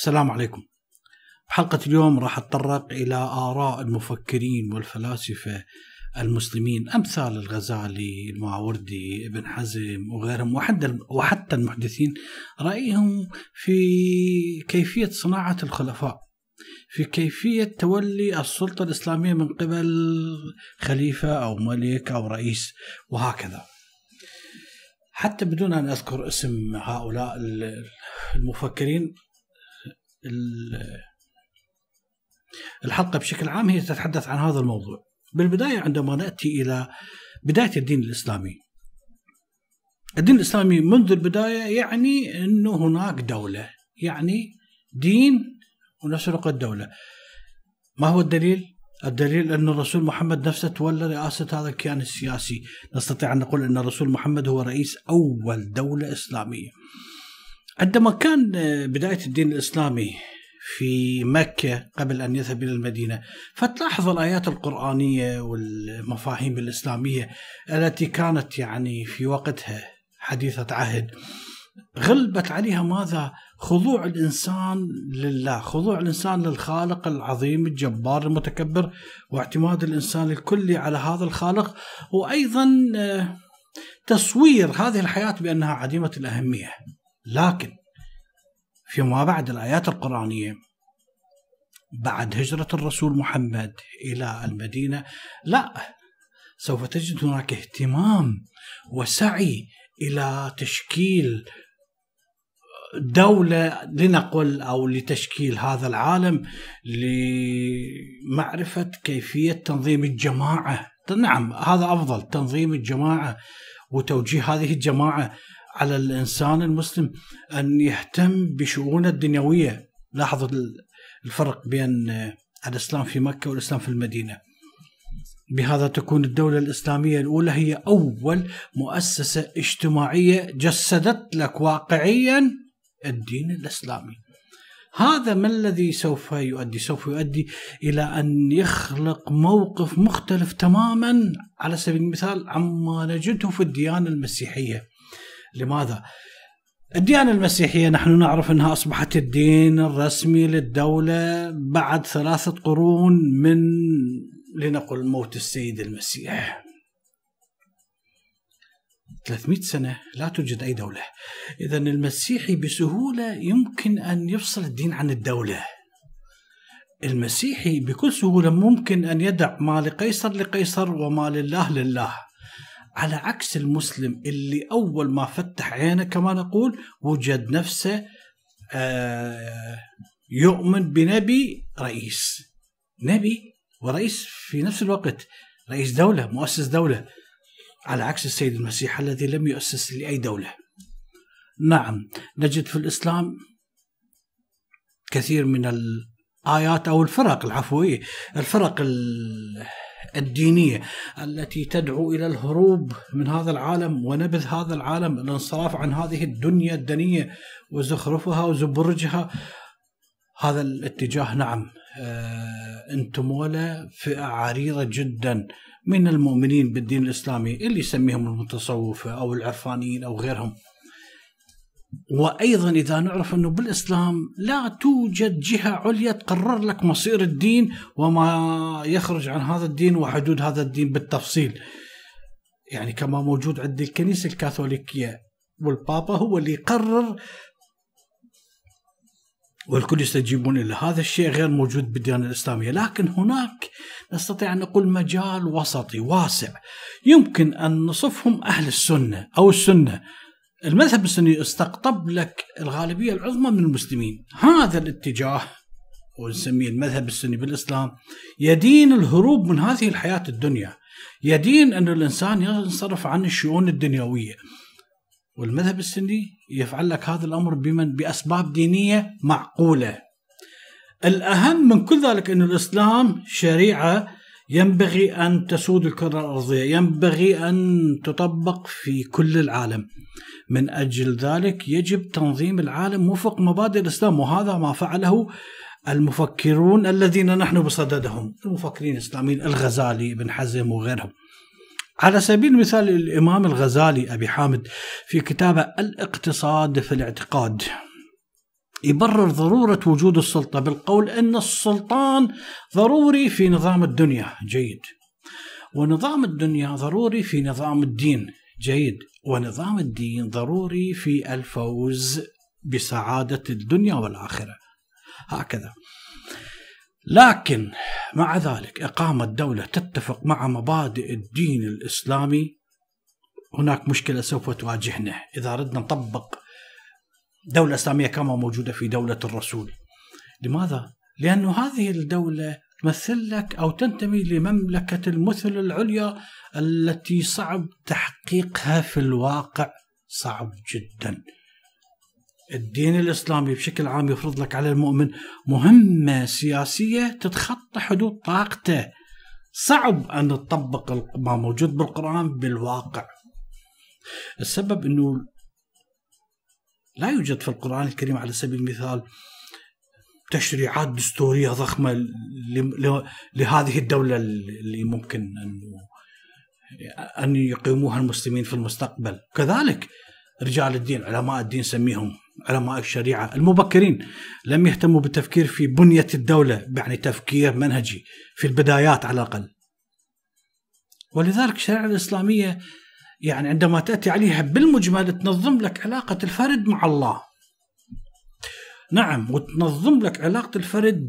السلام عليكم. حلقة اليوم راح أتطرق إلى آراء المفكرين والفلاسفة المسلمين أمثال الغزالي الماوردي ابن حزم وغيرهم وحتى وحتى المحدثين رأيهم في كيفية صناعة الخلفاء في كيفية تولي السلطة الإسلامية من قبل خليفة أو ملك أو رئيس وهكذا. حتى بدون أن أذكر اسم هؤلاء المفكرين الحلقة بشكل عام هي تتحدث عن هذا الموضوع. بالبداية عندما نأتي إلى بداية الدين الإسلامي. الدين الإسلامي منذ البداية يعني أنه هناك دولة يعني دين ونفس الوقت دولة ما هو الدليل؟ الدليل أن الرسول محمد نفسه تولى رئاسة هذا الكيان السياسي. نستطيع أن نقول أن الرسول محمد هو رئيس أول دولة إسلامية. عندما كان بداية الدين الإسلامي في مكة قبل أن يذهب إلى المدينة فتلاحظ الآيات القرآنية والمفاهيم الإسلامية التي كانت يعني في وقتها حديثة عهد غلبت عليها ماذا؟ خضوع الإنسان لله، خضوع الإنسان للخالق العظيم الجبار المتكبر واعتماد الإنسان الكلي على هذا الخالق وأيضا تصوير هذه الحياة بأنها عديمة الأهمية. لكن فيما بعد الآيات القرآنية بعد هجرة الرسول محمد إلى المدينة لا سوف تجد هناك اهتمام وسعي إلى تشكيل دولة لنقل أو لتشكيل هذا العالم لمعرفة كيفية تنظيم الجماعة. نعم هذا أفضل تنظيم الجماعة وتوجيه هذه الجماعة على الإنسان المسلم أن يهتم بشؤونه الدنيوية. لاحظوا الفرق بين الإسلام في مكة والإسلام في المدينة. بهذا تكون الدولة الإسلامية الأولى هي أول مؤسسة اجتماعية جسدت لك واقعيا الدين الإسلامي. هذا ما الذي سوف يؤدي؟ سوف يؤدي إلى أن يخلق موقف مختلف تماما على سبيل المثال عما نجده في الديانة المسيحية. لماذا؟ الديانة المسيحية نحن نعرف أنها أصبحت الدين الرسمي للدولة بعد ثلاثة قرون من لنقل موت السيد المسيح. 300 سنة لا توجد أي دولة. إذا المسيحي بسهولة يمكن أن يفصل الدين عن الدولة. المسيحي بكل سهولة ممكن أن يدع ما لقيصر لقيصر وما لله لله. على عكس المسلم اللي أول ما فتح عينه كما نقول وجد نفسه يؤمن بنبي رئيس. نبي ورئيس في نفس الوقت رئيس دولة مؤسس دولة على عكس السيد المسيح الذي لم يؤسس لأي دولة. نعم نجد في الإسلام كثير من الآيات أو الفرق العفوية الفرق الدينية التي تدعو إلى الهروب من هذا العالم ونبذ هذا العالم الانصراف عن هذه الدنيا الدنية وزخرفها وزبرجها. هذا الاتجاه نعم. أنتم ولا فئة عريضة جدا من المؤمنين بالدين الإسلامي اللي يسميهم المتصوفه أو العرفانيين أو غيرهم. وأيضا إذا نعرف أنه بالإسلام لا توجد جهة عليا تقرر لك مصير الدين وما يخرج عن هذا الدين وحدود هذا الدين بالتفصيل. يعني كما موجود عند الكنيسة الكاثوليكية والبابا هو اللي يقرر والكل يستجيبون له هذا الشيء غير موجود بالديانة الإسلامية. لكن هناك نستطيع أن نقول مجال وسطي واسع. يمكن أن نصفهم أهل السنة أو السنة. المذهب السني استقطب لك الغالبية العظمى من المسلمين. هذا الاتجاه ونسميه المذهب السني بالإسلام يدين الهروب من هذه الحياة الدنيا. يدين أن الإنسان ينصرف عن الشؤون الدنيوية. والمذهب السني يفعل لك هذا الأمر بمن؟ بأسباب دينية معقولة. الأهم من كل ذلك أن الإسلام شريعة ينبغي أن تسود الكرة الأرضية ينبغي أن تطبق في كل العالم. من أجل ذلك يجب تنظيم العالم وفق مبادئ الإسلام وهذا ما فعله المفكرون الذين نحن بصددهم المفكرين الإسلاميين الغزالي ابن حزم وغيرهم. على سبيل المثال الإمام الغزالي أبي حامد في كتابه الإقتصاد في الاعتقاد. يبرر ضرورة وجود السلطة بالقول أن السلطان ضروري في نظام الدنيا. جيد. ونظام الدنيا ضروري في نظام الدين. جيد. ونظام الدين ضروري في الفوز بسعادة الدنيا والآخرة. هكذا. لكن مع ذلك إقامة دولة تتفق مع مبادئ الدين الإسلامي هناك مشكلة سوف تواجهنا. إذا أردنا نطبق دولة إسلامية كما موجودة في دولة الرسول. لماذا؟ لأن هذه الدولة تمثل لك أو تنتمي لمملكة المثل العليا التي صعب تحقيقها في الواقع. صعب جدا. الدين الإسلامي بشكل عام يفرض لك على المؤمن مهمة سياسية تتخطى حدود طاقته. صعب أن تطبق ما موجود بالقرآن بالواقع. السبب أنه لا يوجد في القرآن الكريم على سبيل المثال تشريعات دستورية ضخمة لهذه الدولة اللي ممكن أن أن يقيموها المسلمين في المستقبل. كذلك رجال الدين علماء الدين سميهم علماء الشريعة المبكرين لم يهتموا بالتفكير في بنية الدولة يعني تفكير منهجي في البدايات على الأقل. ولذلك الشريعة الإسلامية يعني عندما تأتي عليها بالمجمل تنظم لك علاقة الفرد مع الله. نعم وتنظم لك علاقة الفرد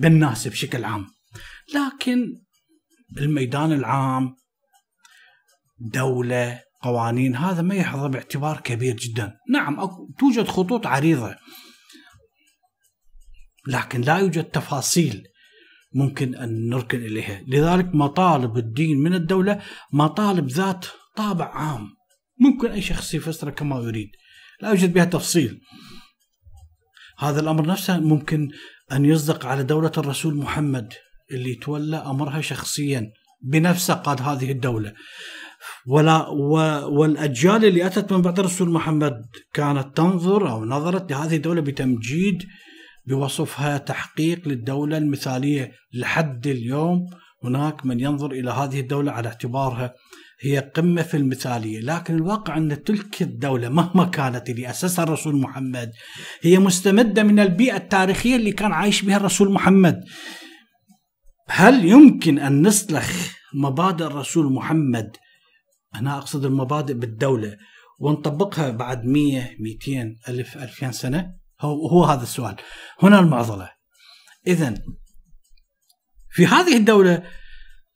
بالناس بشكل عام. لكن الميدان العام دولة قوانين هذا ما يحظى باعتبار كبير جدا. نعم توجد خطوط عريضة. لكن لا يوجد تفاصيل ممكن أن نركن إليها. لذلك مطالب الدين من الدولة مطالب ذات طابع عام. ممكن أي شخص يفسره كما يريد. لا يوجد بها تفصيل. هذا الأمر نفسه ممكن أن يصدق على دولة الرسول محمد اللي تولى أمرها شخصيا بنفسه قاد هذه الدولة. ولا والأجيال اللي أتت من بعد الرسول محمد كانت تنظر أو نظرت لهذه الدولة بتمجيد بوصفها تحقيق للدولة المثالية لحد اليوم. هناك من ينظر إلى هذه الدولة على اعتبارها هي قمة في المثالية، لكن الواقع أن تلك الدولة مهما كانت اللي أسسها الرسول محمد هي مستمدة من البيئة التاريخية اللي كان عايش بها الرسول محمد. هل يمكن أن نسلخ مبادئ الرسول محمد؟ أنا أقصد المبادئ بالدولة ونطبقها بعد 100 200 ألف 2000 سنة؟ هو, هو هذا السؤال. هنا المعضلة. إذا في هذه الدولة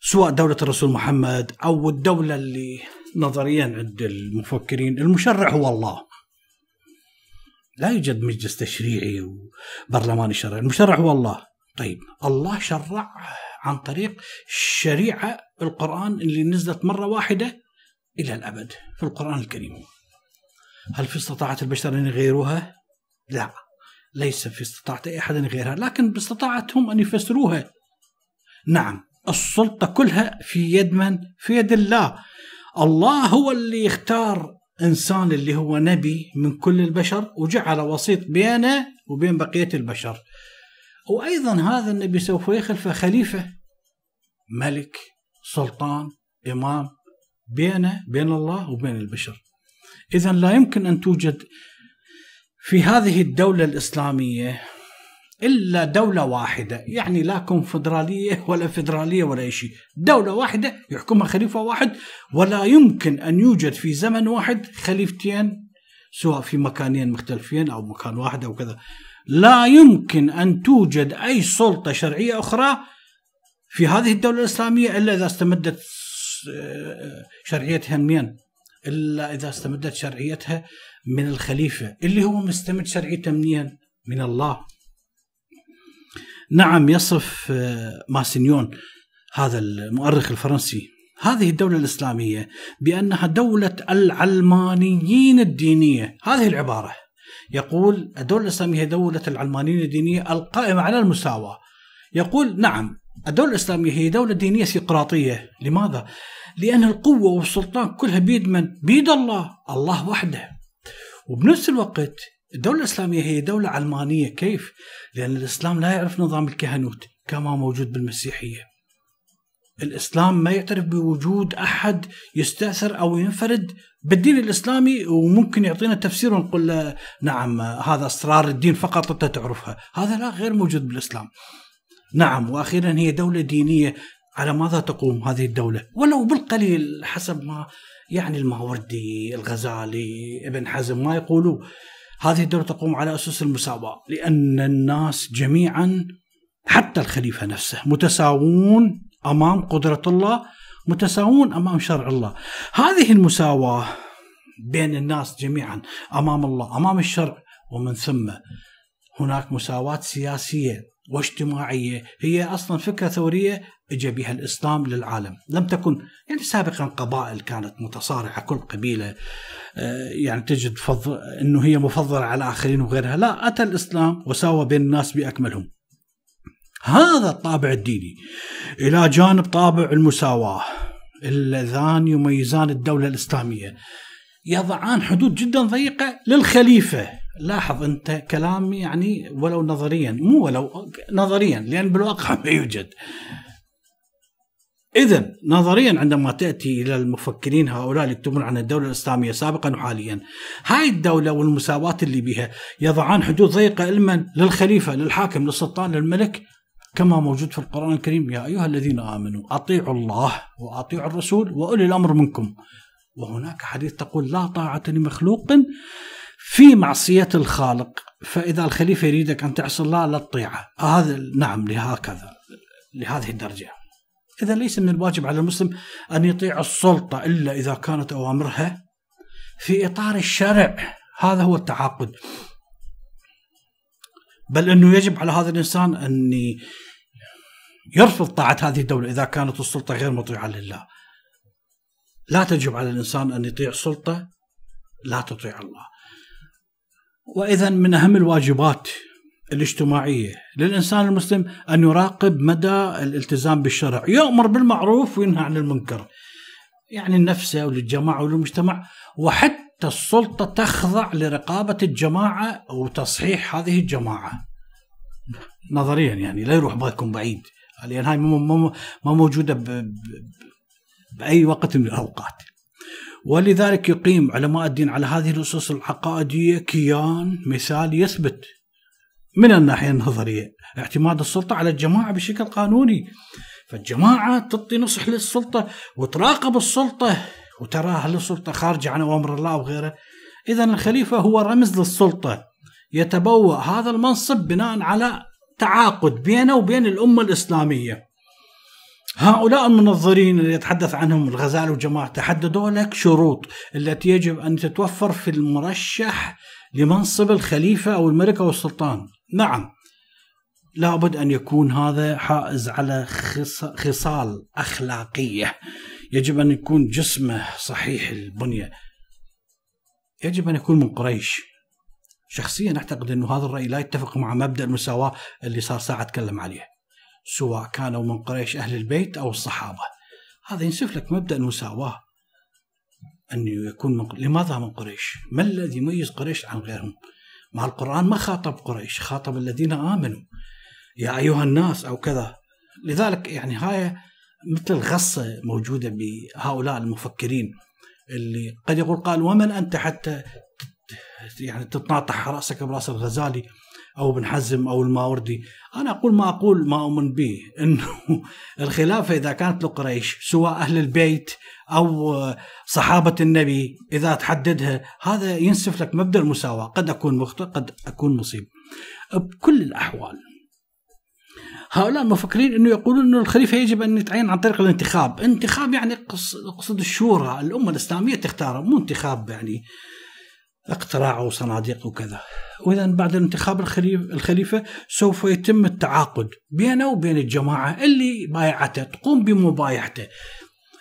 سواء دولة الرسول محمد أو الدولة اللي نظريا عند المفكرين المشرع هو الله. لا يوجد مجلس تشريعي وبرلمان شرعي المشرع هو الله. طيب الله شرع عن طريق الشريعة القرآن اللي نزلت مرة واحدة إلى الأبد في القرآن الكريم. هل في استطاعة البشر أن يغيروها؟ لا ليس في استطاعة أي أحد أن يغيرها لكن باستطاعتهم أن يفسروها. نعم السلطة كلها في يد من؟ في يد الله. الله هو اللي يختار إنسان اللي هو نبي من كل البشر وجعل وسيط بينه وبين بقية البشر. وأيضا هذا النبي سوف يخلف خليفة ملك سلطان إمام بينه بين الله وبين البشر. إذا لا يمكن أن توجد في هذه الدولة الإسلامية إلا دولة واحدة يعني لا كونفدرالية ولا فدرالية ولا شيء دولة واحدة يحكمها خليفة واحد ولا يمكن أن يوجد في زمن واحد خليفتين سواء في مكانين مختلفين أو مكان واحد أو كذا لا يمكن أن توجد أي سلطة شرعية أخرى في هذه الدولة الإسلامية إلا إذا استمدت شرعيتها منين؟ إلا إذا استمدت شرعيتها من الخليفة اللي هو مستمد شرعيته منين؟ من الله. نعم يصف آه، ماسنيون هذا المؤرخ الفرنسي. هذه الدولة الإسلامية بأنها دولة العلمانيين الدينية. هذه العبارة يقول الدولة الإسلامية هي دولة العلمانيين الدينية القائمة على المساواة. يقول نعم الدولة الإسلامية هي دولة دينية سقراطية. لماذا؟ لأن القوة والسلطان كلها بيد من؟ بيد الله. الله وحده. وبنفس الوقت الدولة الإسلامية هي دولة علمانية كيف؟ لأن الإسلام لا يعرف نظام الكهنوت كما موجود بالمسيحية الإسلام ما يعترف بوجود أحد يستأثر أو ينفرد بالدين الإسلامي وممكن يعطينا تفسير ونقول له نعم هذا أسرار الدين فقط أنت تعرفها، هذا لا غير موجود بالإسلام. نعم وأخيرا هي دولة دينية على ماذا تقوم هذه الدولة؟ ولو بالقليل حسب ما يعني الماوردي، الغزالي، ابن حزم ما يقولوا هذه الدولة تقوم على اسس المساواه لأن الناس جميعا حتى الخليفة نفسه متساوون أمام قدرة الله متساوون أمام شرع الله. هذه المساواة بين الناس جميعا أمام الله أمام الشرع ومن ثم هناك مساواة سياسية. واجتماعية هي أصلا فكرة ثورية اجى بها الإسلام للعالم، لم تكن يعني سابقا قبائل كانت متصارعة كل قبيلة آه، يعني تجد فضل إنه هي مفضلة على الاخرين وغيرها، لا أتى الإسلام وساوى بين الناس بأكملهم. هذا الطابع الديني. إلى جانب طابع المساواة اللذان يميزان الدولة الإسلامية. يضعان حدود جدا ضيقة للخليفة. لاحظ أنت كلام يعني ولو نظريا مو ولو نظريا لأن بالواقع ما يوجد. إذا نظريا عندما تأتي إلى المفكرين هؤلاء اللي يكتبون عن الدولة الإسلامية سابقا وحاليا هاي الدولة والمساواة اللي بها يضعان حدود ضيقة لمن للخليفة للحاكم للسلطان للملك كما موجود في القرآن الكريم. يا أيها الذين آمنوا أطيعوا الله وأطيعوا الرسول وأولي الأمر منكم. وهناك حديث تقول لا طاعة لمخلوق في معصية الخالق فإذا الخليفة يريدك أن تعصي الله لا تطيعه. هذا نعم لهكذا لهذه الدرجة. إذا ليس من الواجب على المسلم أن يطيع السلطة إلا إذا كانت أوامرها في إطار الشرع. هذا هو التعاقد. بل أنه يجب على هذا الإنسان أن يرفض طاعة هذه الدولة إذا كانت السلطة غير مطيعة لله. لا تجب على الإنسان أن يطيع سلطة لا تطيع الله. وإذا من أهم الواجبات الاجتماعية للإنسان المسلم أن يراقب مدى الالتزام بالشرع يأمر بالمعروف وينهى عن المنكر يعني لنفسه وللجماعة وللمجتمع وحتى السلطة تخضع لرقابة الجماعة وتصحيح هذه الجماعة. نظريا يعني لا يروح بالكم بعيد. لأن هاي ما موجودة بأي وقت من الأوقات. ولذلك يقيم علماء الدين على هذه الأسس العقائدية كيان مثال يثبت من الناحية النظرية. اعتماد السلطة على الجماعة بشكل قانوني. فالجماعة تعطي نصح للسلطة وتراقب السلطة وترى هل السلطة خارجة عن أوامر الله وغيره إذا الخليفة هو رمز للسلطة. يتبوأ هذا المنصب بناء على تعاقد بينه وبين الأمة الإسلامية. هؤلاء المنظرين اللي يتحدث عنهم الغزالي وجماعته حددوا لك شروط التي يجب أن تتوفر في المرشح لمنصب الخليفة أو الملك أو السلطان. نعم. لابد أن يكون هذا حائز على خصال أخلاقية. يجب أن يكون جسمه صحيح البنية. يجب أن يكون من قريش. شخصيا أعتقد أن هذا الرأي لا يتفق مع مبدأ المساواة اللي صار ساعة أتكلم عليه. سواء كانوا من قريش أهل البيت أو الصحابة هذا ينسف لك مبدأ المساواة أن يكون من لماذا من قريش؟ ما الذي يميز قريش عن غيرهم؟ مع القرآن ما خاطب قريش خاطب الذين آمنوا يا أيها الناس أو كذا لذلك يعني هاي مثل غصة موجودة بهؤلاء المفكرين اللي قد يقول قال ومن أنت حتى يعني تتناطح رأسك برأس الغزالي أو ابن حزم أو الماوردي. أنا أقول ما أقول ما أؤمن به. إنه الخلافة إذا كانت لقريش سواء أهل البيت أو صحابة النبي إذا تحددها هذا ينسف لك مبدأ المساواة. قد أكون مخطئ قد أكون مصيب. بكل الأحوال هؤلاء المفكرين إنه يقولون إنه الخليفة يجب أن يتعين عن طريق الانتخاب، انتخاب يعني اقصد الشورى، الأمة الإسلامية تختاره مو انتخاب يعني اقتراع وصناديق وكذا واذا بعد الانتخاب الخليفة سوف يتم التعاقد بينه وبين الجماعة اللي بايعته تقوم بمبايعته.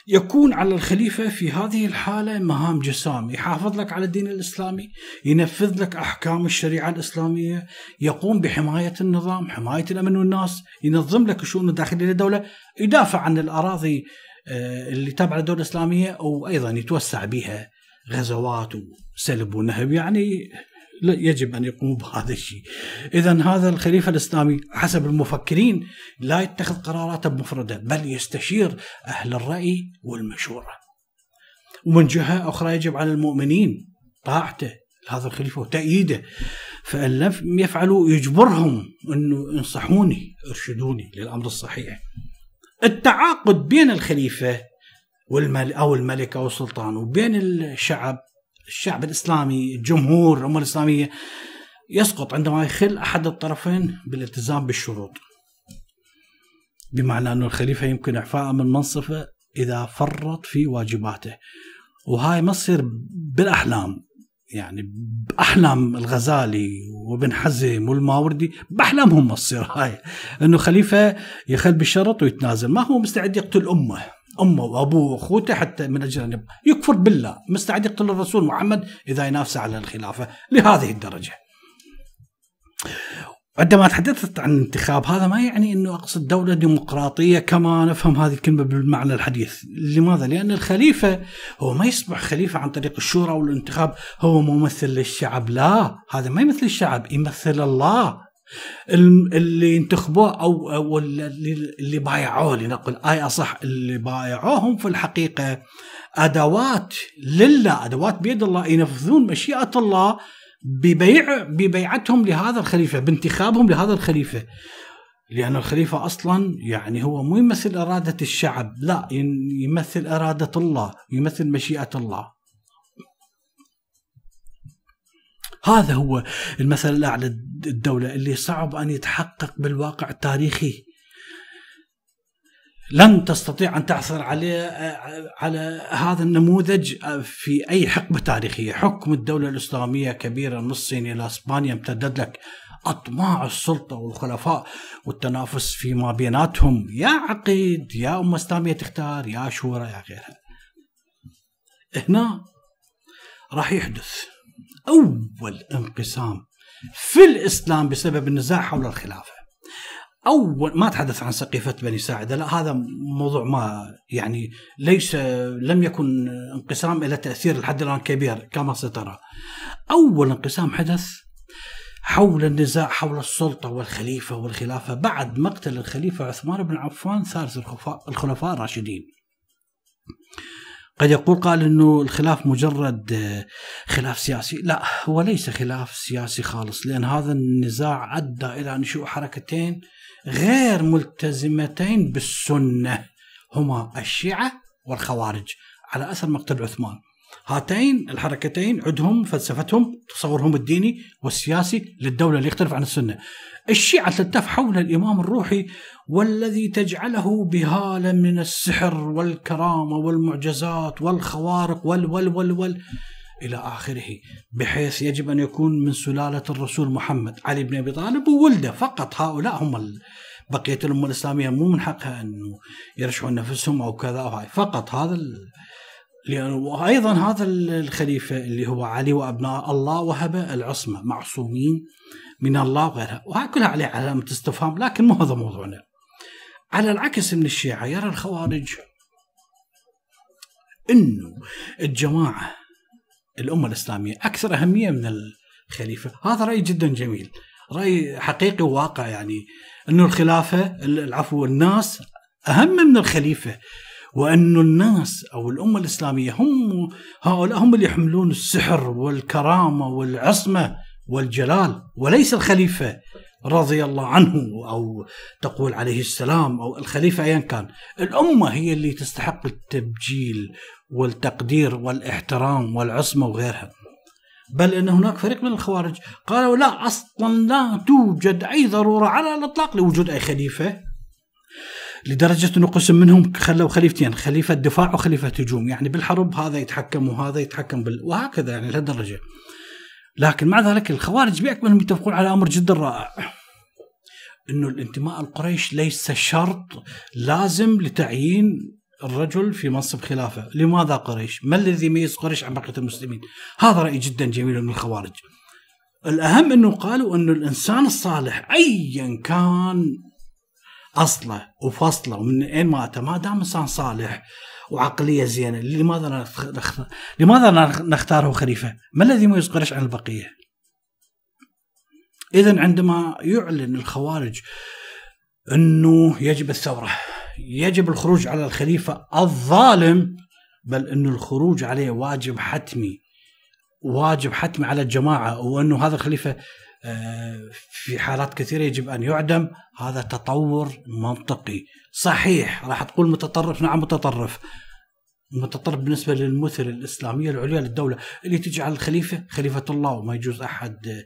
يكون على الخليفة في هذه الحالة مهام جسام يحافظ لك على الدين الإسلامي ينفذ لك أحكام الشريعة الإسلامية يقوم بحماية النظام حماية الأمن والناس ينظم لك الشؤون الداخلية للدولة يدافع عن الأراضي آه، اللي تابعة للدولة الإسلامية وأيضا يتوسع بها غزوات وسلب ونهب يعني يجب أن يقوموا بهذا الشيء. إذا هذا الخليفة الإسلامي حسب المفكرين لا يتخذ قراراته بمفرده بل يستشير أهل الرأي والمشورة. ومن جهة أخرى يجب على المؤمنين طاعته لهذا الخليفة وتأييده فإن لم يفعلوا يجبرهم أنه انصحوني ارشدوني للأمر الصحيح التعاقد بين الخليفة والمل أو الملك أو السلطان وبين الشعب الشعب الإسلامي الجمهور الأمة الإسلامية يسقط عندما يخل أحد الطرفين بالالتزام بالشروط. بمعنى أن الخليفة يمكن إعفاءه من منصبه إذا فرط في واجباته. وهاي ما تصير بالأحلام. يعني بأحلام الغزالي وابن حزم والماوردي بأحلامهم ما تصير هاي. إنه خليفة يخل بالشرط ويتنازل. ما هو مستعد يقتل أمه. أمه وأبوه وأخوته حتى من أجل أن يبقى يكفر بالله مستعد يقتل الرسول محمد إذا ينافس على الخلافة لهذه الدرجة عندما تحدثت عن الانتخاب هذا ما يعني إنه أقصد دولة ديمقراطية كما نفهم هذه الكلمة بالمعنى الحديث، لماذا؟ لأن الخليفة هو ما يصبح خليفة عن طريق الشورى والانتخاب هو ممثل للشعب، لا، هذا ما يمثل الشعب، يمثل الله. اللي انتخبوه أو أو اللي بايعوه لنقل. أي أصح اللي بايعوهم في الحقيقة أدوات لله، أدوات بيد الله ينفذون مشيئة الله ببيع ببيعتهم لهذا الخليفة بانتخابهم لهذا الخليفة. لأن الخليفة أصلا يعني هو مو يمثل إرادة الشعب لا يمثل إرادة الله يمثل مشيئة الله. هذا هو المثل الأعلى الدولة اللي صعب أن يتحقق بالواقع التاريخي. لن تستطيع أن تعثر عليه على هذا النموذج في أي حقبة تاريخية، حكم الدولة الإسلامية كبيرة من الصين إلى إسبانيا امتدد لك أطماع السلطة والخلفاء والتنافس فيما بيناتهم. يا عقيد يا امه اسلاميه تختار يا شورى يا غيرها. هنا راح يحدث أول انقسام في الإسلام بسبب النزاع حول الخلافة. أول ما تحدث عن سقيفة بني ساعدة لا هذا موضوع ما يعني ليس لم يكن انقسام إلى تأثير لحد الآن كبير كما سترى. أول انقسام حدث حول النزاع حول السلطة والخليفة والخلافة بعد مقتل الخليفة عثمان بن عفان ثالث الخلفاء الراشدين. قد يقول قال إنه الخلاف مجرد خلاف سياسي، لا هو ليس خلاف سياسي خالص لأن هذا النزاع أدى إلى نشوء حركتين غير ملتزمتين بالسنة هما الشيعة والخوارج على أثر مقتل عثمان. هاتين الحركتين عندهم فلسفتهم تصورهم الديني والسياسي للدولة اللي يختلف عن السنة. الشيعة تلتف حول الإمام الروحي والذي تجعله بهالة من السحر والكرامة والمعجزات والخوارق وال وال وال وال إلى آخره بحيث يجب أن يكون من سلالة الرسول محمد علي بن أبي طالب وولده فقط هؤلاء هم بقية الأمة الإسلامية مو من حقها أنه يرشحون نفسهم أو كذا أو هاي فقط هذا وأيضا هذا الخليفة اللي هو علي وأبناء الله وهب العصمة معصومين من الله وغيرها. وهي كلها عليه علامة استفهام لكن مو هذا موضوعنا. على العكس من الشيعة يرى الخوارج إنه الجماعة الأمة الإسلامية أكثر أهمية من الخليفة. هذا رأي جدا جميل. رأي حقيقي وواقع يعني. إنه الخلافة العفو الناس أهم من الخليفة. وأن الناس أو الأمة الإسلامية هم هؤلاء هم اللي يحملون السحر والكرامة والعصمة والجلال وليس الخليفة رضي الله عنه أو تقول عليه السلام أو الخليفة أيا كان. الأمة هي اللي تستحق التبجيل والتقدير والإحترام والعصمة وغيرها. بل أن هناك فريق من الخوارج قالوا لا أصلا لا توجد أي ضرورة على الإطلاق لوجود أي خليفة. لدرجة أنه قسم منهم خلوا خليفتين خليفة دفاع وخليفة هجوم يعني بالحرب هذا يتحكم وهذا يتحكم بال... وهكذا يعني لهالدرجة لكن مع ذلك الخوارج باكملهم يتفقون على أمر جدا رائع أنه الانتماء القريش ليس شرط لازم لتعيين الرجل في منصب خلافة، لماذا قريش؟ ما الذي يميز قريش عن بقية المسلمين؟ هذا رأي جدا جميل من الخوارج. الأهم أنه قالوا انه الإنسان الصالح ايا كان اصله وفصلة ومن أين ما اتى ما دام إنسان صالح وعقلية زينة لماذا نختار لماذا نختاره خليفة؟ ما الذي يميز قريش عن البقية؟ إذا عندما يعلن الخوارج أنه يجب الثورة يجب الخروج على الخليفة الظالم بل أنه الخروج عليه واجب حتمي واجب حتمي على الجماعة وأنه هذا الخليفة آه، في حالات كثيرة يجب أن يعدم. هذا تطور منطقي. صحيح راح تقول متطرف. نعم متطرف. متطرف بالنسبة للمثل الإسلامية العليا للدولة. اللي تجعل الخليفة خليفة الله وما يجوز أحد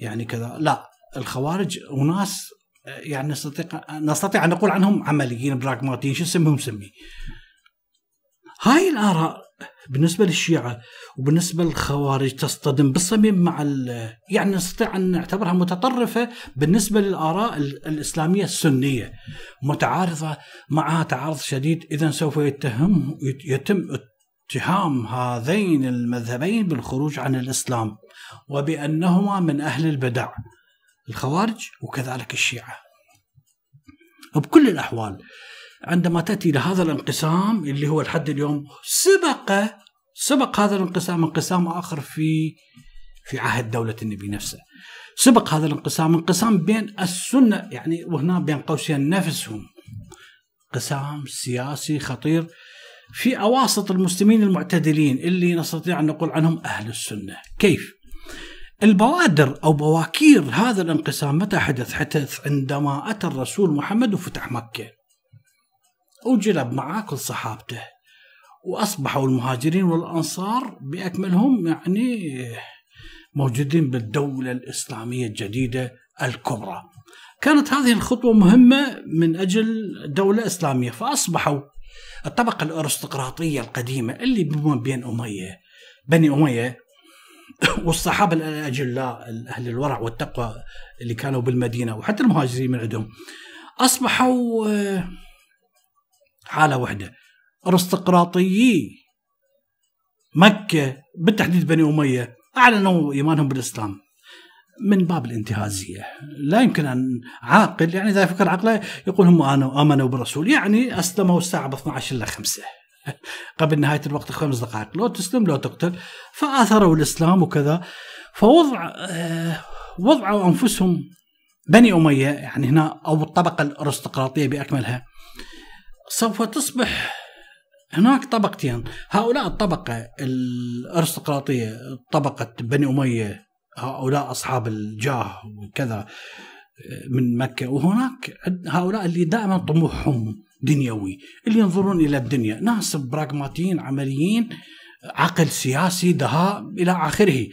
يعني كذا. لا الخوارج وناس يعني نستطيع نستطيع أن نقول عنهم عمليين براغماتيين. شو اسمهم؟ سمي. هاي الآراء بالنسبة للشيعة وبالنسبة للخوارج تصطدم بالصميم مع يعني نستطيع أن نعتبرها متطرفة بالنسبة للآراء الإسلامية السنية. متعارضة معها تعارض شديد إذا سوف يتهم يتم اتهام هذين المذهبين بالخروج عن الإسلام وبأنهما من أهل البدع الخوارج وكذلك الشيعة. وبكل الأحوال عندما تأتي لهذا الانقسام اللي هو لحد اليوم سبق سبق هذا الانقسام انقسام آخر في في عهد دولة النبي نفسه سبق هذا الانقسام انقسام بين السنة يعني وهنا بين قوسين نفسهم انقسام سياسي خطير في أواسط المسلمين المعتدلين اللي نستطيع أن نقول عنهم أهل السنة كيف؟ البوادر أو بواكير هذا الانقسام متى حدث؟ حدث عندما أتى الرسول محمد وفتح مكة وجلب معاه كل صحابته. وأصبحوا المهاجرين والأنصار بأكملهم يعني موجودين بالدولة الإسلامية الجديدة الكبرى. كانت هذه الخطوة مهمة من أجل دولة إسلامية فأصبحوا الطبقة الأرستقراطية القديمة اللي بين أمية بني أمية والصحابة الأجلاء أهل الورع والتقوى اللي كانوا بالمدينة وحتى المهاجرين من عندهم. أصبحوا حالة واحدة. أرستقراطيي مكة بالتحديد بني أمية أعلنوا إيمانهم بالإسلام من باب الانتهازية. لا يمكن أن عاقل يعني إذا فكر عقله يقول هم آمنوا بالرسول يعني أسلموا الساعة ب 12 الا 5 قبل نهاية الوقت خمس دقائق. لو تسلم لو تقتل. فآثروا الإسلام وكذا. فوضع آه، وضعوا أنفسهم بني أمية يعني هنا أو الطبقة الأرستقراطية بأكملها. سوف تصبح هناك طبقتين. هؤلاء الطبقة الأرستقراطية طبقة بني أمية هؤلاء أصحاب الجاه وكذا آه، من مكة. وهناك هؤلاء اللي دائما طموحهم دنيوي اللي ينظرون إلى الدنيا. ناس براغماتيين عمليين عقل سياسي دهاء إلى آخره.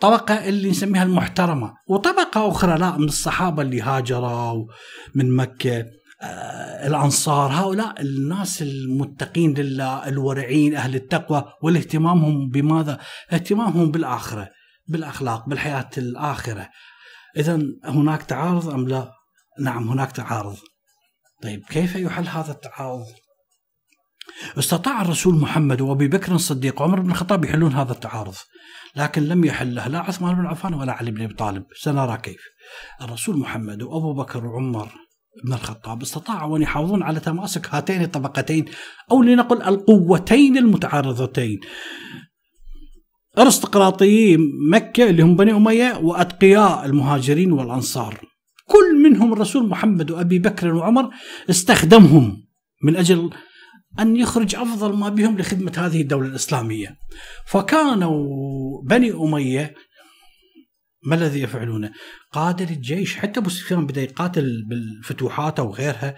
طبقة اللي نسميها المحترمة. وطبقة أخرى لا من الصحابة اللي هاجروا من مكة. آه الأنصار هؤلاء الناس المتقين لله الورعين أهل التقوى والاهتمامهم بماذا؟ اهتمامهم بالآخرة بالأخلاق بالحياة الآخرة. إذا هناك تعارض أم لا؟ نعم هناك تعارض. طيب كيف يحل هذا التعارض؟ استطاع الرسول محمد وأبي بكر الصديق وعمر بن الخطاب يحلون هذا التعارض لكن لم يحله لا عثمان بن عفان ولا علي بن أبي طالب. سنرى كيف. الرسول محمد وأبو بكر وعمر بن الخطاب استطاعوا أن يحافظون على تماسك هاتين الطبقتين أو لنقل القوتين المتعارضتين ارستقراطيي مكة اللي هم بني أمية وأتقياء المهاجرين والأنصار كل منهم الرسول محمد وأبي بكر وعمر استخدمهم من أجل أن يخرج أفضل ما بهم لخدمة هذه الدولة الإسلامية. فكانوا بني أمية ما الذي يفعلونه؟ قاده الجيش حتى أبو سفيان بدأ يقاتل بالفتوحات أو غيرها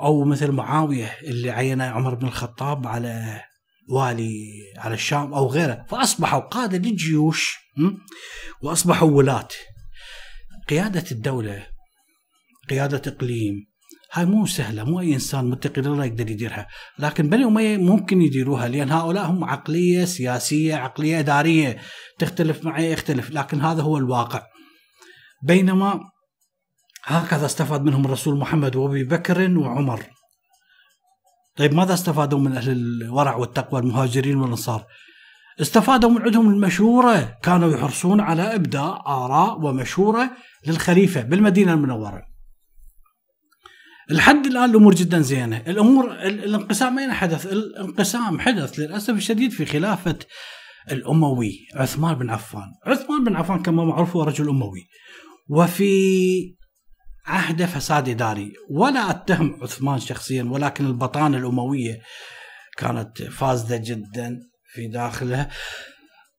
أو مثل معاوية اللي عين عمر بن الخطاب على والي على الشام أو غيره فأصبحوا قادة للجيوش وأصبحوا ولاة قيادة الدولة قيادة إقليم هاي مو سهلة مو أي إنسان متقي لله يقدر يديرها. لكن بني أمية ممكن يديروها لأن هؤلاء هم عقلية سياسية عقلية إدارية. تختلف معي يختلف لكن هذا هو الواقع. بينما هكذا استفاد منهم الرسول محمد وأبي بكر وعمر. طيب ماذا استفادوا من أهل الورع والتقوى المهاجرين والأنصار؟ استفادوا من عندهم المشورة. كانوا يحرصون على إبداء آراء ومشورة للخليفة بالمدينة المنورة. لحد الآن الأمور جدا زينة. الأمور الانقسام أين حدث؟ الانقسام حدث للأسف الشديد في خلافة الأموي عثمان بن عفان. عثمان بن عفان كما معروف هو رجل أموي. وفي عهد فساد إداري. ولا أتهم عثمان شخصيا ولكن البطانة الأموية كانت فاسدة جدا في داخلها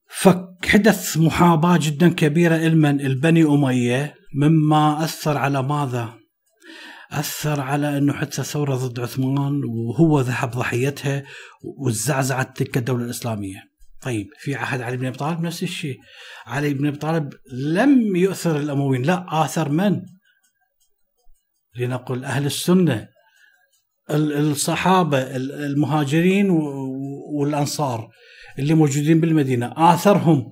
فحدث محاباة جدا كبيرة لمن البني أمية مما أثر على ماذا؟ أثر على أنه حتى ثورة ضد عثمان وهو ذهب ضحيتها وزعزعت تلك الدولة الإسلامية. طيب في عهد علي بن أبي طالب؟ نفس الشيء. علي بن أبي طالب لم يؤثر الأمويين لا آثر من؟ لنقل أهل السنة الصحابة المهاجرين والأنصار اللي موجودين بالمدينة. آثرهم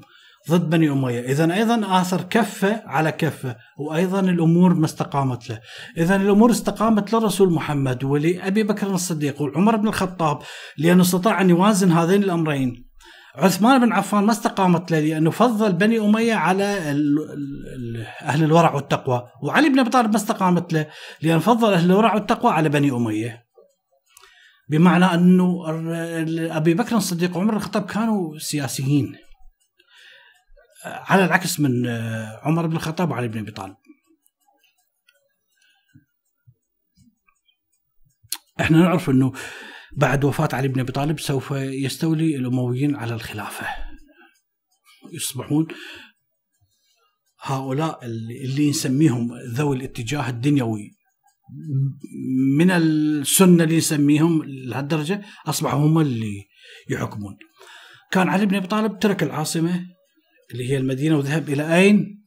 ضد بني أمية. إذا أيضا آثر كفة على كفة وأيضا الأمور ما استقامت له. إذا الأمور استقامت للرسول محمد ولأبي بكر الصديق وعمر بن الخطاب لأنه استطاع أن يوازن هذين الأمرين. عثمان بن عفان ما استقامت له لأنه فضل بني أمية على أهل الورع والتقوى وعلي بن أبي طالب ما استقامت له لأنه فضل أهل الورع والتقوى على بني أمية. بمعنى أنه أبي بكر الصديق وعمر الخطاب كانوا سياسيين. على العكس من عمر بن الخطاب وعلي بن أبي طالب. إحنا نعرف إنه بعد وفاة علي بن أبي طالب سوف يستولي الأمويين على الخلافة. يصبحون هؤلاء اللي نسميهم ذوي الاتجاه الدنيوي. من السنة اللي نسميهم لهالدرجة أصبحوا هم اللي يحكمون. كان علي بن أبي طالب ترك العاصمة اللي هي المدينة وذهب إلى أين؟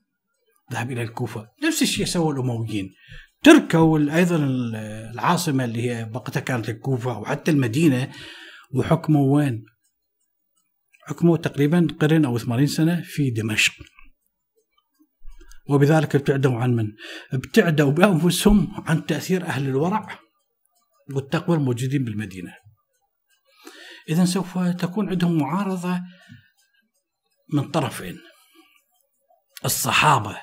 ذهب إلى الكوفة نفس الشيء سووا الأمويين تركوا أيضا العاصمة اللي هي وقتها كانت الكوفة وحتى المدينة وحكموا وين؟ حكموا تقريبا قرن أو 80 سنة في دمشق. وبذلك ابتعدوا عن من؟ ابتعدوا بأنفسهم عن تأثير أهل الورع والتقوى الموجودين بالمدينة. اذا سوف تكون عندهم معارضة من طرفين. الصحابة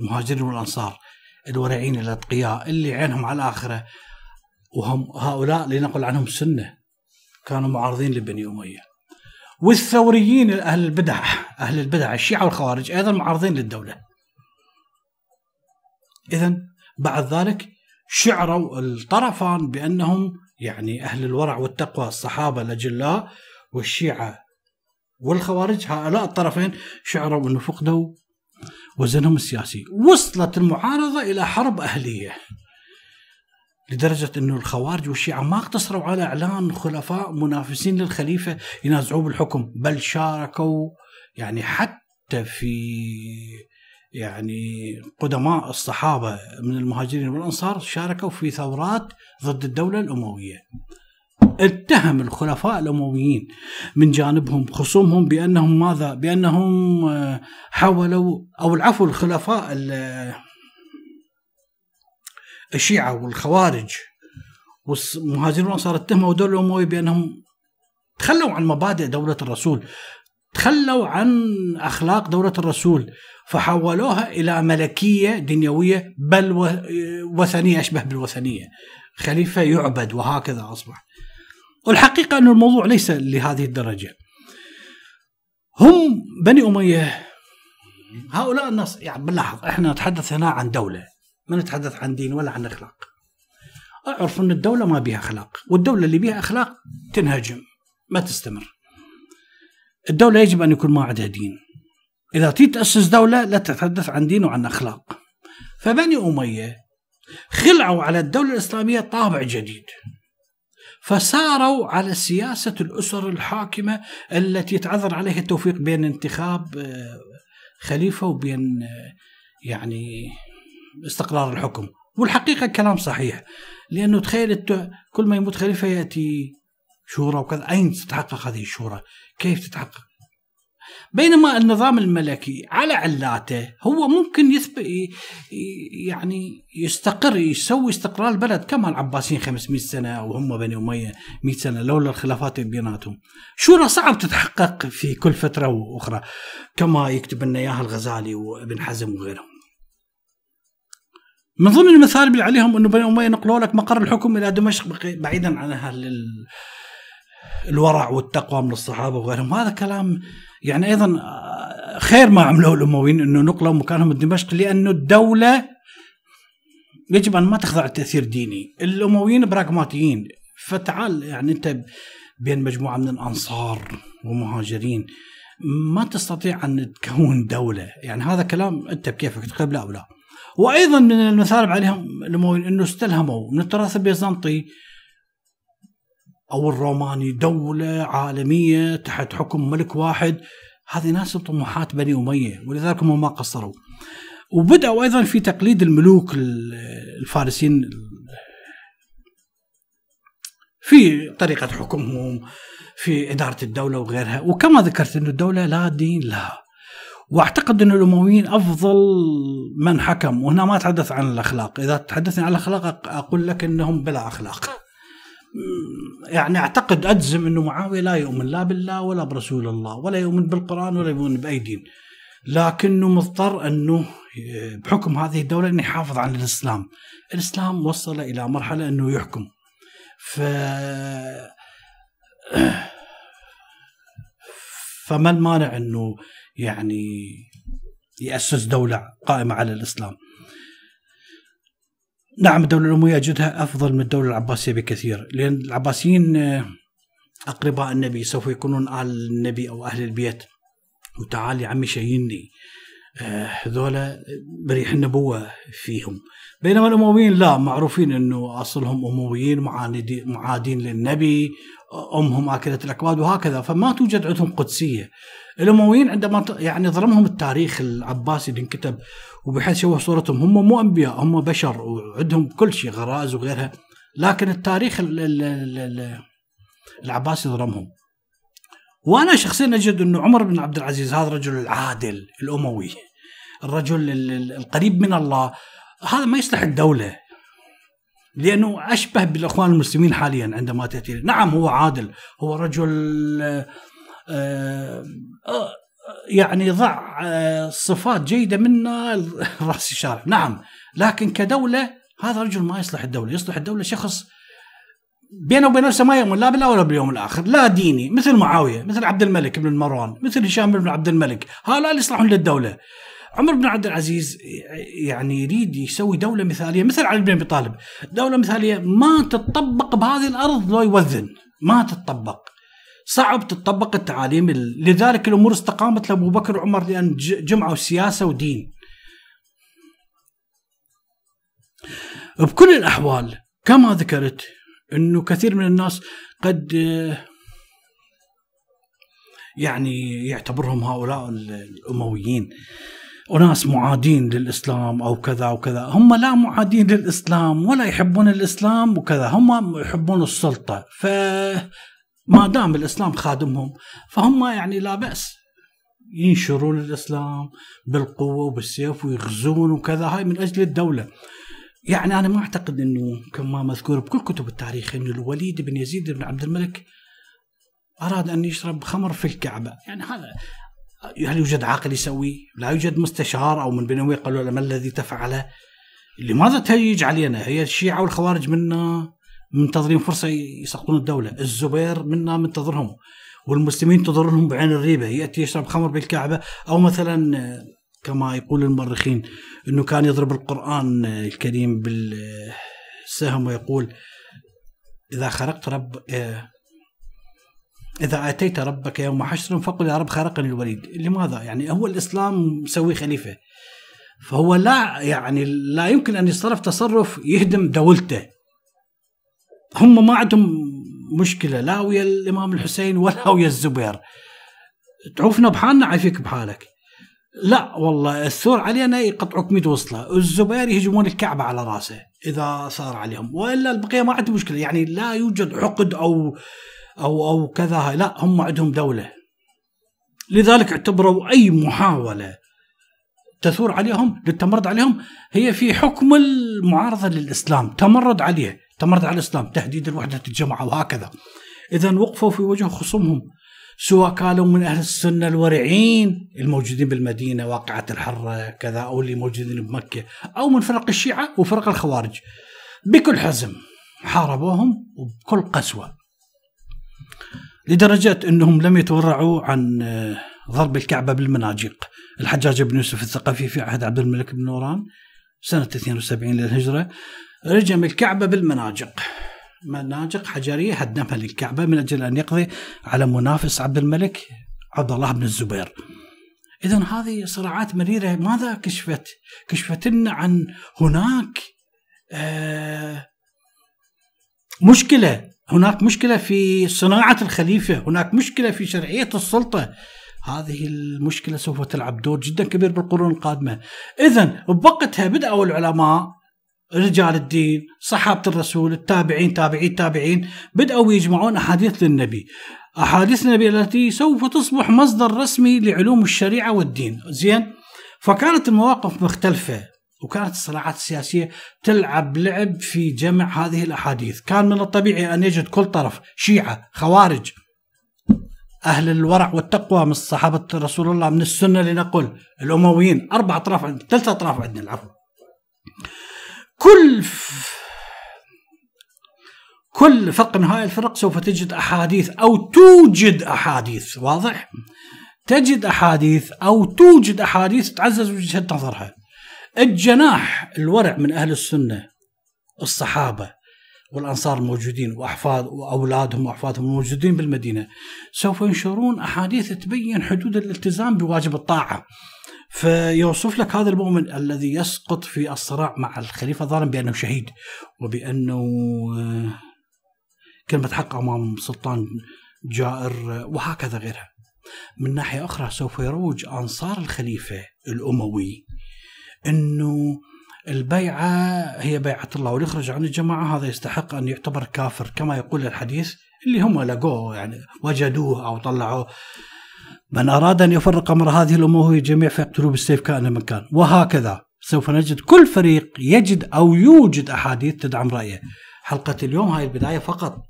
المهاجرين والأنصار الورعين الأتقياء اللي عينهم على الآخرة وهم هؤلاء لنقل عنهم سنة كانوا معارضين لبني أمية والثوريين أهل البدع أهل البدع الشيعة والخوارج أيضا معارضين للدولة اذا بعد ذلك شعروا الطرفان بأنهم يعني أهل الورع والتقوى الصحابة الأجلاء والشيعة والخوارج هؤلاء الطرفين شعروا أنه فقدوا وزنهم السياسي. وصلت المعارضة إلى حرب أهلية لدرجة أنه الخوارج والشيعة ما اقتصروا على إعلان خلفاء منافسين للخليفة ينازعوه بالحكم بل شاركوا يعني حتى في يعني قدماء الصحابة من المهاجرين والأنصار شاركوا في ثورات ضد الدولة الأموية. اتهم الخلفاء الأمويين من جانبهم خصومهم بأنهم ماذا؟ بأنهم آه، حاولوا أو العفو الخلفاء الشيعة والخوارج والمهاجرون والانصار اتهموا الدولة الامويه بأنهم تخلوا عن مبادئ دولة الرسول تخلوا عن أخلاق دولة الرسول فحولوها إلى ملكية دنيوية بل وثنية أشبه بالوثنية خليفة يعبد وهكذا أصبح والحقيقة أن الموضوع ليس لهذه الدرجة. هم بني أمية هؤلاء الناس يعني بنلاحظ إحنا نتحدث هنا عن دولة ما نتحدث عن دين ولا عن أخلاق. أعرف أن الدولة ما بها أخلاق والدولة اللي بها أخلاق تنهجم ما تستمر. الدولة يجب أن يكون ما عندها دين. إذا تريد تأسس دولة لا تتحدث عن دين وعن أخلاق. فبني أمية خلعوا على الدولة الإسلامية طابع جديد. فساروا على سياسة الأسر الحاكمة التي يتعذر عليها التوفيق بين انتخاب آه، خليفة وبين آه، يعني استقرار الحكم. والحقيقة كلام صحيح لأنه تخيل كل ما يموت خليفة يأتي شورى وكذا. أين تتحقق هذه الشورى؟ كيف تتحقق؟ بينما النظام الملكي على علاته هو ممكن يثبت يعني يستقر يسوي استقرار البلد كما العباسيين 500 سنة أو هم بني أمية 100 سنة لولا الخلافات بيناتهم. شورى صعب تتحقق في كل فترة وأخرى كما يكتب لنا اياها الغزالي وابن حزم وغيرهم. من ضمن المثال اللي عليهم أنه بني أمية نقلوا لك مقر الحكم إلى دمشق بعيدا عن أهل الورع والتقوى من الصحابة وغيرهم هذا كلام يعني أيضا خير ما عملوه الأمويين إنه نقلوا مكانهم دمشق لأنه الدولة يجب أن ما تخضع لتأثير ديني، الأمويين براغماتيين. فتعال يعني أنت بين مجموعة من الأنصار ومهاجرين ما تستطيع أن تكون دولة، يعني هذا كلام أنت بكيفك تقبل لا. ولا. وأيضا من المثالب عليهم الأمويين إنه استلهموا من التراث البيزنطي أو الروماني دولة عالمية تحت حكم ملك واحد. هذه ناس طموحات بني أمية ولذلك هم ما قصروا. وبدأوا أيضا في تقليد الملوك الفارسيين. في طريقة حكمهم في إدارة الدولة وغيرها. وكما ذكرت انه الدولة لا دين لها. واعتقد إن الأمويين أفضل من حكم. وهنا ما أتحدث عن الأخلاق. إذا تحدثني عن الأخلاق أقول لك إنهم بلا أخلاق. يعني أعتقد أجزم إنه معاوية لا يؤمن لا بالله ولا برسول الله ولا يؤمن بالقرآن ولا يؤمن بأي دين. لكنه مضطر إنه بحكم هذه الدولة إنه يحافظ على الإسلام. الإسلام وصل إلى مرحلة إنه يحكم. ف فما المانع إنه يعني يأسس دولة قائمة على الإسلام؟ نعم الدولة الأموية أجدها أفضل من الدولة العباسية بكثير لأن العباسيين أقرباء النبي سوف يكونون آل النبي أو أهل البيت. وتعال يا عمي شيني هذولا بريح النبوة فيهم. بينما الأمويين لا معروفين أنه أصلهم أمويين معادين للنبي أمهم آكلة الأكواد وهكذا فما توجد عندهم قدسية. الأمويين عندما يعني ظلمهم التاريخ العباسي اللي انكتب وبحيث شوه صورتهم هم مو أنبياء هم بشر وعندهم كل شيء غرائز وغيرها. لكن التاريخ العباسي ظلمهم. وأنا شخصيا أجد انه عمر بن عبد العزيز هذا الرجل العادل الأموي الرجل القريب من الله هذا ما يصلح الدولة. لأنه أشبه بالأخوان المسلمين حاليا عندما تأتي. نعم هو عادل هو رجل آه، آه، يعني ضع آه، صفات جيدة منا رأس الشارع. نعم لكن كدولة هذا رجل ما يصلح الدولة. يصلح الدولة شخص بينه وبين نفسه ما يؤمن لا بالله ولا باليوم الآخر، لا ديني مثل معاوية، مثل عبد الملك بن مروان، مثل هشام بن عبد الملك، هؤلاء اللي يصلحون للدولة. عمر بن عبد العزيز يعني يريد يسوي دولة مثالية مثل علي بن أبي طالب، دولة مثالية ما تطبق بهذه الأرض لو يوذن، ما تطبق. صعب تطبق التعاليم لذلك الأمور استقامت لأبو بكر وعمر لأن جمعوا سياسة ودين. بكل الأحوال كما ذكرت انه كثير من الناس قد يعني يعتبرهم هؤلاء الأمويين وناس معادين للإسلام أو كذا وكذا، هم لا معادين للإسلام ولا يحبون الإسلام وكذا، هم يحبون السلطة، فما دام الإسلام خادمهم فهم يعني لا بأس. ينشرون الاسلام بالقوة وبالسيف ويغزون وكذا. هاي من أجل الدولة. يعني أنا ما أعتقد إنه كما مذكور بكل كتب التاريخ إنه الوليد بن يزيد بن عبد الملك أراد أن يشرب خمر في الكعبة، يعني هذا هل يوجد عاقل يسوي؟ لا يوجد مستشار أو من بنوي قالوا له ما الذي تفعله؟ لماذا تهيج علينا؟ هي الشيعة والخوارج منا منتظرين فرصة يسقطون الدولة، الزبير منا منتظرهم والمسلمين تضرهم بعين الريبة، يأتي يشرب خمر بالكعبة أو مثلا كما يقول المؤرخين إنه كان يضرب القرآن الكريم بالسهم ويقول إذا خرقت رب إذا آتيت ربك يوم حشر فقل يا رب خرقني الوليد. لماذا؟ يعني هو الإسلام مسوي خليفة. فهو لا يعني لا يمكن أن يتصرف تصرف يهدم دولته. هم ما عندهم مشكلة لا ويا الإمام الحسين ولا ويا الزبير. تعوفنا بحالنا عافيك بحالك. لا والله الثور علينا يقطعوك 100 وصلة، الزبير يهجمون الكعبة على رأسه إذا صار عليهم، وإلا البقية ما عندهم مشكلة، يعني لا يوجد عقد أو أو أو كذا لا هم عندهم دولة. لذلك اعتبروا أي محاولة تثور عليهم للتمرد عليهم هي في حكم المعارضة للإسلام، تمرد عليه، تمرد على الإسلام، تهديد الوحدة الجماعة وهكذا. اذا وقفوا في وجه خصومهم سواء كانوا من أهل السنة الورعين الموجودين بالمدينة واقعة الحرة كذا أو اللي موجودين بمكة أو من فرق الشيعة وفرق الخوارج بكل حزم حاربوهم وبكل قسوة لدرجة أنهم لم يتورعوا عن آه، ضرب الكعبة بالمناجق. الحجاج بن يوسف الثقفي في عهد عبد الملك بن نوران سنة 72 للهجرة رجم الكعبة بالمناجق. مناجق حجرية هدمها للكعبة من أجل أن يقضي على منافس عبد الملك عبد الله بن الزبير. إذا هذه صراعات مريرة. ماذا كشفت؟ كشفت لنا عن هناك آه مشكلة هناك مشكلة في صناعة الخليفة هناك مشكلة في شرعية السلطة. هذه المشكلة سوف تلعب دور جدا كبير بالقرون القادمة. إذا بوقتها بدأوا العلماء رجال الدين صحابة الرسول التابعين تابعين تابعين بدأوا يجمعون أحاديث للنبي. أحاديث النبي التي سوف تصبح مصدر رسمي لعلوم الشريعة والدين. زين؟ فكانت المواقف مختلفة. وكانت الصراعات السياسية تلعب لعب في جمع هذه الأحاديث. كان من الطبيعي أن يجد كل طرف شيعة خوارج أهل الورع والتقوى من صحابة رسول الله من السنة لنقل الأمويين. أربع أطراف عندنا ثلاثة أطراف عندنا العفو. كل كل فرق من هاي الفرق سوف تجد أحاديث أو توجد أحاديث. واضح؟ تجد أحاديث أو توجد أحاديث تعزز وجهة نظرها. الجناح الورع من أهل السنة الصحابة والأنصار الموجودين وأحفاد وأولادهم وأحفادهم الموجودين بالمدينة سوف ينشرون أحاديث تبين حدود الالتزام بواجب الطاعة. فيوصف لك هذا المؤمن الذي يسقط في الصراع مع الخليفة الظالم بأنه شهيد وبأنه آه، كلمة حق أمام سلطان جائر وهكذا غيرها. من ناحية أخرى سوف يروج أنصار الخليفة الأموي أنه البيعة هي بيعة الله واللي يخرج عن الجماعة هذا يستحق أن يعتبر كافر كما يقول الحديث اللي هم لقوه يعني وجدوه أو طلعوه. من أراد أن يفرق أمر هذه الأمور جميع فيقتلوا بالسيف كأن من كان. وهكذا سوف نجد كل فريق يجد أو يوجد أحاديث تدعم رأيه. حلقة اليوم هاي البداية فقط.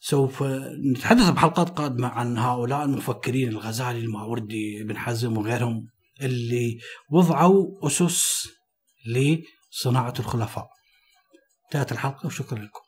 سوف نتحدث بحلقات قادمة عن هؤلاء المفكرين الغزالي الماوردي ابن حزم وغيرهم. اللي وضعوا أسس لصناعة الخلفاء. انتهت الحلقة وشكرا لكم.